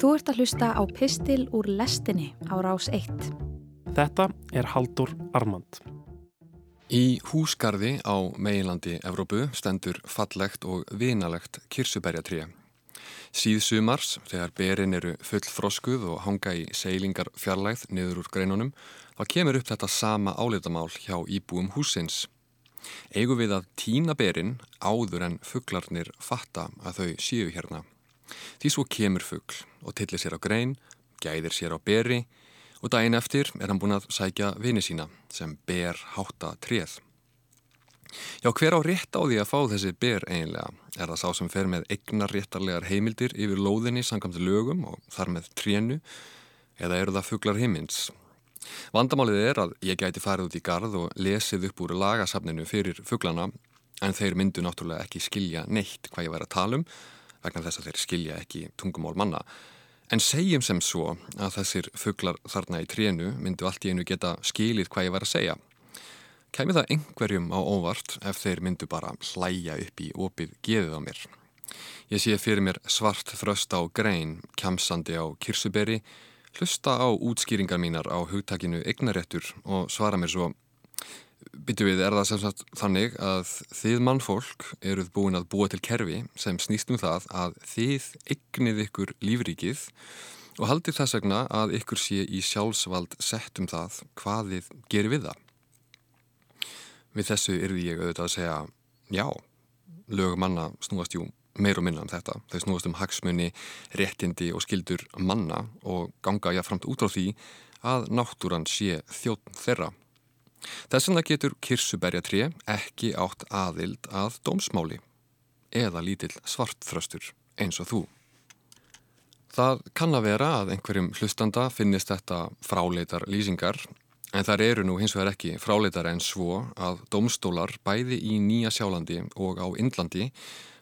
Þú ert að hlusta á Pistil úr lestinni á rás 1. Þetta er Haldur Armand. Í húsgarði á meginlandi Evrópu stendur fallegt og vinalegt kirsuberjatrija. Síð sumars, þegar berin eru full froskuð og hanga í seilingar fjarlægð niður úr greinunum, þá kemur upp þetta sama álitamál hjá íbúum húsins. Egu við að tína berin áður en fugglarnir fatta að þau séu hérna. Því svo kemur fuggl og tillir sér á grein, gæðir sér á beri og daginn eftir er hann búin að sækja vini sína sem ber hátta treð. Já, hver á rétt á því að fá þessi ber eiginlega? Er það sá sem fer með eignar réttarlegar heimildir yfir lóðinni sangamt lögum og þar með trénu? Eða eru það fugglar heimins? Vandamálið er að ég gæti farið út í gard og lesið upp úr lagasafninu fyrir fugglana en þeir myndu náttúrulega ekki skilja neitt hvað ég væri að tala um vegna þess að þeir skilja ekki tungumál manna. En segjum sem svo að þessir fugglar þarna í trénu myndu allt í einu geta skilið hvað ég væri að segja. Kæmi það einhverjum á óvart ef þeir myndu bara hlæja upp í opið geðið á mér. Ég sé fyrir mér svart þröst á grein, kjamsandi á kirsuberi, hlusta á útskýringar mínar á hugtakinu eignaréttur og svara mér svo Byttu við, er það sem sagt þannig að þið mannfólk eruð búin að búa til kerfi sem snýst um það að þið eignið ykkur lífríkið og haldið þess vegna að ykkur sé í sjálfsvald sett um það hvað þið gerir við það. Við þessu yrði ég auðvitað að segja já, lögum manna snúast jú meir og minna um þetta. Þau snúast um hagsmunni, réttindi og skildur manna og ganga jáfnframt út á því að náttúran sé þjótt þeirra. Þess vegna getur kirsuberjatré ekki átt aðild að dómsmáli eða lítill svartþröstur eins og þú. Það kann að vera að einhverjum hlustanda finnist þetta fráleitar lýsingar en þar eru nú hins vegar ekki fráleitar en svo að dómstólar bæði í Nýja Sjálandi og á Indlandi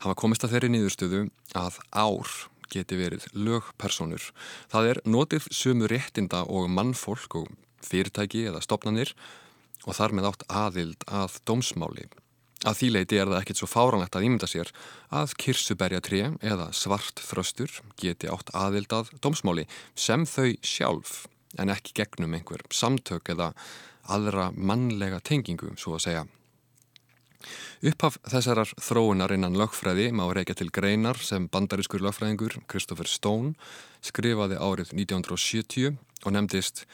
hafa komist að þeirri nýðurstöðu að ár geti verið lögpersonur. Það er notið sömu réttinda og mannfólk og fyrirtæki eða stopnanir og þar með átt aðild að dómsmáli. Að því leiti er það ekkert svo fáranlegt að ímynda sér að kirsuberjatrí eða svart þröstur geti átt aðild að dómsmáli sem þau sjálf en ekki gegnum einhver samtök eða aðra mannlega tengingu, svo að segja. Upphaf þessarar þróunar innan lögfræði má reykja til greinar sem bandarískur lögfræðingur Christopher Stone skrifaði árið 1970 og nefndist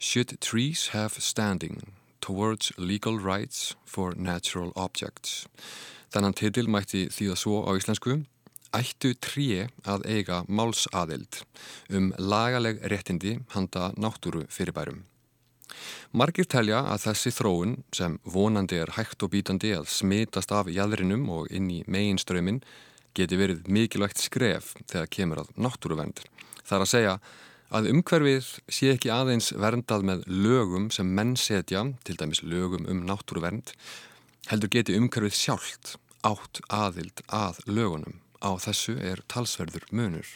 Should trees have standing? Towards Legal Rights for Natural Objects. Þannan titil mætti þýða svo á íslensku Ættu tríi að eiga málsaðild um lagaleg réttindi handa náttúru fyrirbærum. Margir telja að þessi þróun sem vonandi er hægt og bítandi að smitast af jæðrinum og inn í meginströmin geti verið mikilvægt skref þegar kemur að náttúruvendur. Það er að segja að umhverfið sé ekki aðeins verndað með lögum sem menn setja, til dæmis lögum um náttúruvernd, heldur geti umhverfið sjálft átt aðild að lögunum. Á þessu er talsverður munur.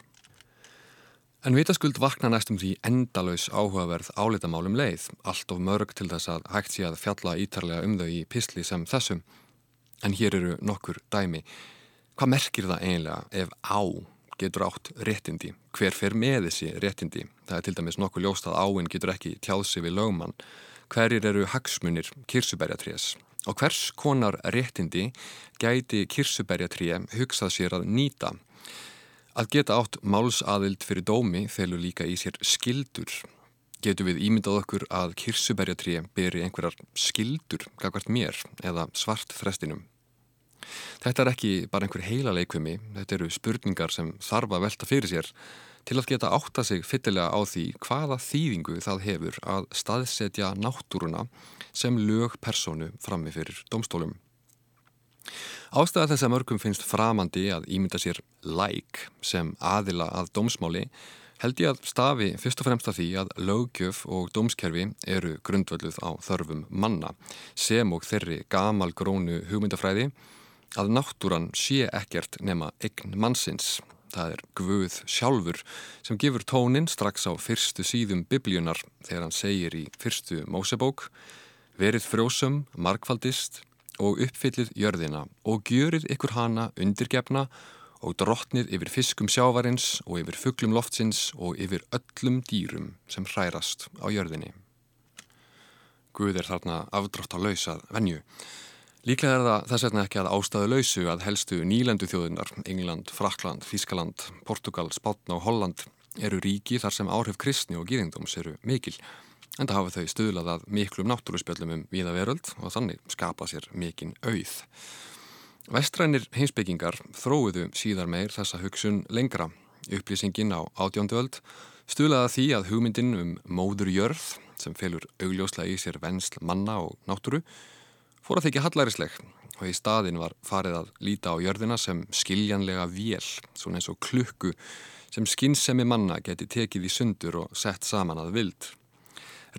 En vitaskuld vakna næstum því endalauðs áhugaverð álitamálum leið, allt of mörg til þess að hægt sé að fjalla ítarlega um þau í pisli sem þessum. En hér eru nokkur dæmi. Hvað merkir það eiginlega ef á getur átt réttindi. Hver fer með þessi réttindi? Það er til dæmis nokkuð ljóst að áinn getur ekki tjáðsi við lögmann. Hverjir eru hagsmunir kirsuberjatrés? Og hvers konar réttindi gæti kirsuberjatré hugsað sér að nýta? Að geta átt málsaðild fyrir dómi felur líka í sér skildur. Getur við ímyndað okkur að kirsuberjatré beri einhverjar skildur, gagvart mér, eða svart þrestinum? Þetta er ekki bara einhver heila leikvimi, þetta eru spurningar sem þarf að velta fyrir sér til að geta átta sig fyttilega á því hvaða þýðingu það hefur að staðsetja náttúruna sem lög personu frammi fyrir domstólum. Ástæða þess að mörgum finnst framandi að ímynda sér læk sem aðila að domsmáli held ég að stafi fyrst og fremst af því að lögjöf og dómskerfi eru grundvölduð á þörfum manna sem og þeirri gamal grónu hugmyndafræði að náttúran sé ekkert nema eign mannsins. Það er Guð sjálfur sem gefur tónin strax á fyrstu síðum biblíunar þegar hann segir í fyrstu Mósebók verið frjósum, markfaldist og uppfyllið jörðina og gjörir ykkur hana undirgefna og drottnið yfir fiskum sjávarins og yfir fugglum loftsins og yfir öllum dýrum sem hrærast á jörðinni. Guð er þarna afdrátt á lausað venju. Líklega er það þess vegna ekki að ástæðu lausu að helstu nýlendu þjóðunar, England, Frakland, Þískaland, Portugal, Spátna og Holland eru ríki þar sem áhrif kristni og gýðingdóms eru mikil. En það hafa þau stuðlað að miklum náttúruspjöllum um viða veröld og þannig skapa sér mikinn auð. Vestrænir heimsbyggingar þróiðu síðar meir þessa hugsun lengra. Upplýsingin á átjóndöld stuðlaða því að hugmyndin um móður jörð sem felur augljóslega í sér vennsl manna og náttúru fór að þykja hallarisleg og í staðin var farið að líta á jörðina sem skiljanlega vél, svona eins og klukku sem skinnsemi manna geti tekið í sundur og sett saman að vild.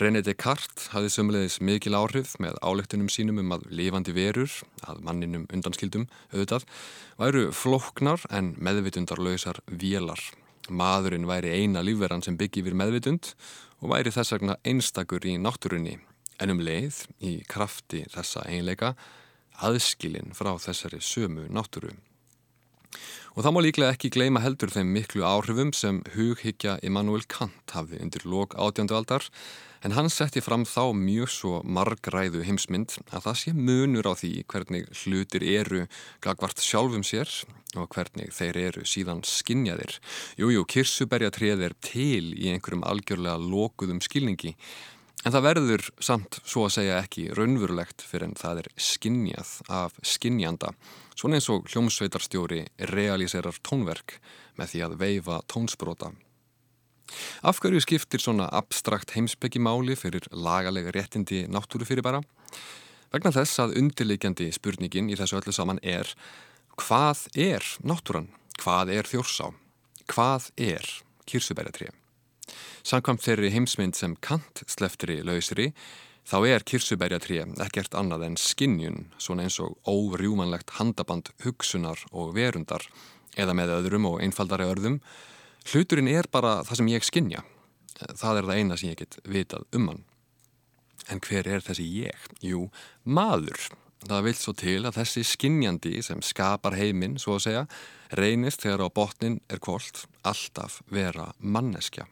René Descartes hafði sömulegis mikil áhrif með álektunum sínum um að lifandi verur, að manninum undanskildum auðvitað, væru flóknar en meðvitundarlausar vélar. Maðurinn væri eina lífverðan sem byggi yfir meðvitund og væri þess vegna einstakur í náttúrunni, en um leið í krafti þessa einleika aðskilin frá þessari sömu náttúru. Og það má líklega ekki gleima heldur þeim miklu áhrifum sem hughyggja Immanuel Kant hafði undir lok átjándu aldar en hann setti fram þá mjög svo margræðu heimsmynd að það sé munur á því hvernig hlutir eru gagvart sjálfum sér og hvernig þeir eru síðan skinjaðir. Jújú, kirsuberjatrið er til í einhverjum algjörlega lokuðum skilningi En það verður samt svo að segja ekki raunverulegt fyrir en það er skinnjað af skinnjanda, svona eins og hljómsveitarstjóri realiserar tónverk með því að veifa tónsbrota. Af hverju skiptir svona abstrakt heimsbyggi máli fyrir lagalega réttindi náttúru fyrir bara? Vegna þess að undirleikjandi spurningin í þessu öllu saman er hvað er náttúran? Hvað er þjórsá? Hvað er kýrsubæratrið? Samkvæmt þeirri heimsmynd sem Kant sleftri lausri þá er kirsubærjatrí ekkert annað en skinnjun, svona eins og órjúmanlegt handaband hugsunar og verundar eða með öðrum og einfaldari örðum. Hluturinn er bara það sem ég skinnja. Það er það eina sem ég get vitað um hann. En hver er þessi ég? Jú, maður. Það vil svo til að þessi skinnjandi sem skapar heiminn, svo að segja, reynist þegar á botnin er kvólt alltaf vera manneskja.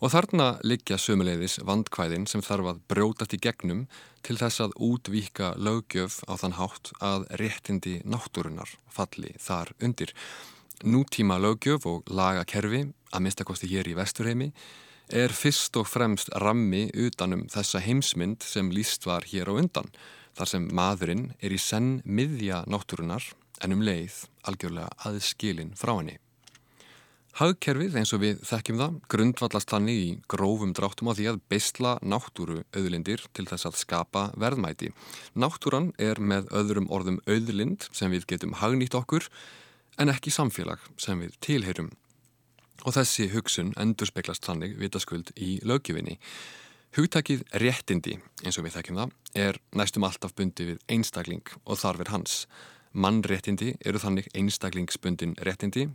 Og þarna liggja sömuleiðis vandkvæðin sem þarf að brjótast í gegnum til þess að útvíka lögjöf á þann hátt að réttindi náttúrunar falli þar undir. Nútíma lögjöf og lagakerfi, að minnstakosti hér í vesturheimi, er fyrst og fremst rammi utanum þessa heimsmynd sem líst var hér á undan, þar sem maðurinn er í senn miðja náttúrunar en um leið algjörlega aðskilin frá henni. Hagkerfið eins og við þekkjum það grundvallast þannig í grófum dráttum á því að beisla náttúru auðlindir til þess að skapa verðmæti. Náttúran er með öðrum orðum auðlind sem við getum hagnýtt okkur en ekki samfélag sem við tilheyrum. Og þessi hugsun endur speklast þannig vitaskuld í lögjöfinni. Hugtakið réttindi eins og við þekkjum það er næstum alltaf bundi við einstakling og þarfir hans. Mannréttindi eru þannig einstaklingsbundin réttindi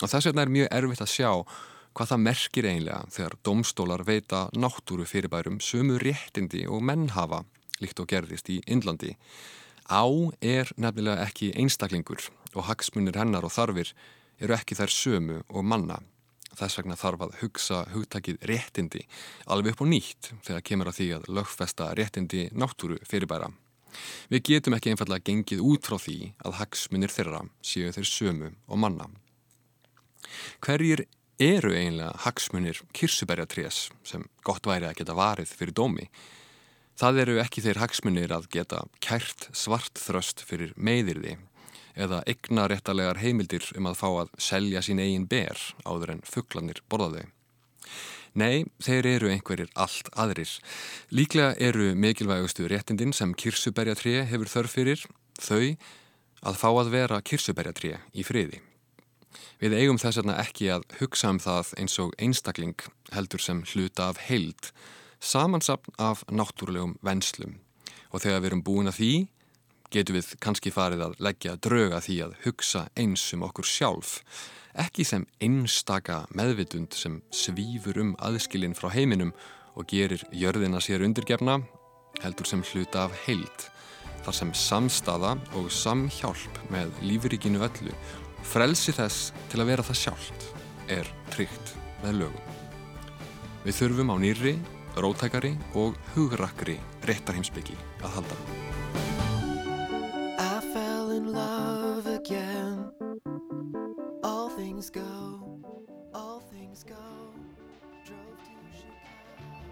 Og þess vegna er mjög erfitt að sjá hvað það merkir einlega þegar domstólar veita náttúru fyrirbærum sömu réttindi og mennhafa líkt og gerðist í Indlandi. Á er nefnilega ekki einstaklingur og hagsmunir hennar og þarfir eru ekki þær sömu og manna. Þess vegna þarf að hugsa hugtakið réttindi alveg upp og nýtt þegar kemur að því að lögfesta réttindi náttúru fyrirbæra. Við getum ekki einfallega gengið út frá því að hagsmunir þeirra séu þeir sömu og manna. Hverjir eru einlega hagsmunir kirsuberjatrés sem gott væri að geta varið fyrir dómi? Það eru ekki þeir hagsmunir að geta kært svart þröst fyrir meðirði eða egna réttalegar heimildir um að fá að selja sín eigin ber áður en fugglanir borðaðu. Nei, þeir eru einhverjir allt aðrir. Líklega eru mikilvægustu réttindin sem kirsuberjatré hefur þörf fyrir þau að fá að vera kirsuberjatré í friði. Við eigum þess vegna ekki að hugsa um það eins og einstakling heldur sem hluta af heild, samansapn af náttúrulegum venslum. Og þegar við erum búin að því, getum við kannski farið að leggja drauga því að hugsa eins um okkur sjálf, ekki sem einstaka meðvitund sem svífur um aðskilin frá heiminum og gerir jörðina sér undirgefna, heldur sem hluta af heild, þar sem samstaða og samhjálp með lífrikinu öllu Frelsi þess til að vera það sjálft er tryggt með lögum. Við þurfum á nýri, rótækari og hugrakri réttarheimsbyggi að halda. I fell in love again. All things go, all things go. Drove to Chicago.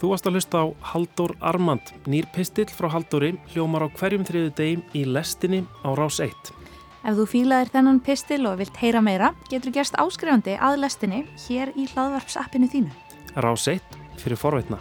Þú varst að hlusta á Haldur Armand, nýr pistill frá Halduri, hljómar á hverjum þriðu degim í lestinni á rás 1. Ef þú fílaðir þennan pistil og vilt heyra meira, getur gerst áskrifandi að lestinni hér í hlaðvarpsappinu þínu. 1 fyrir forveitna.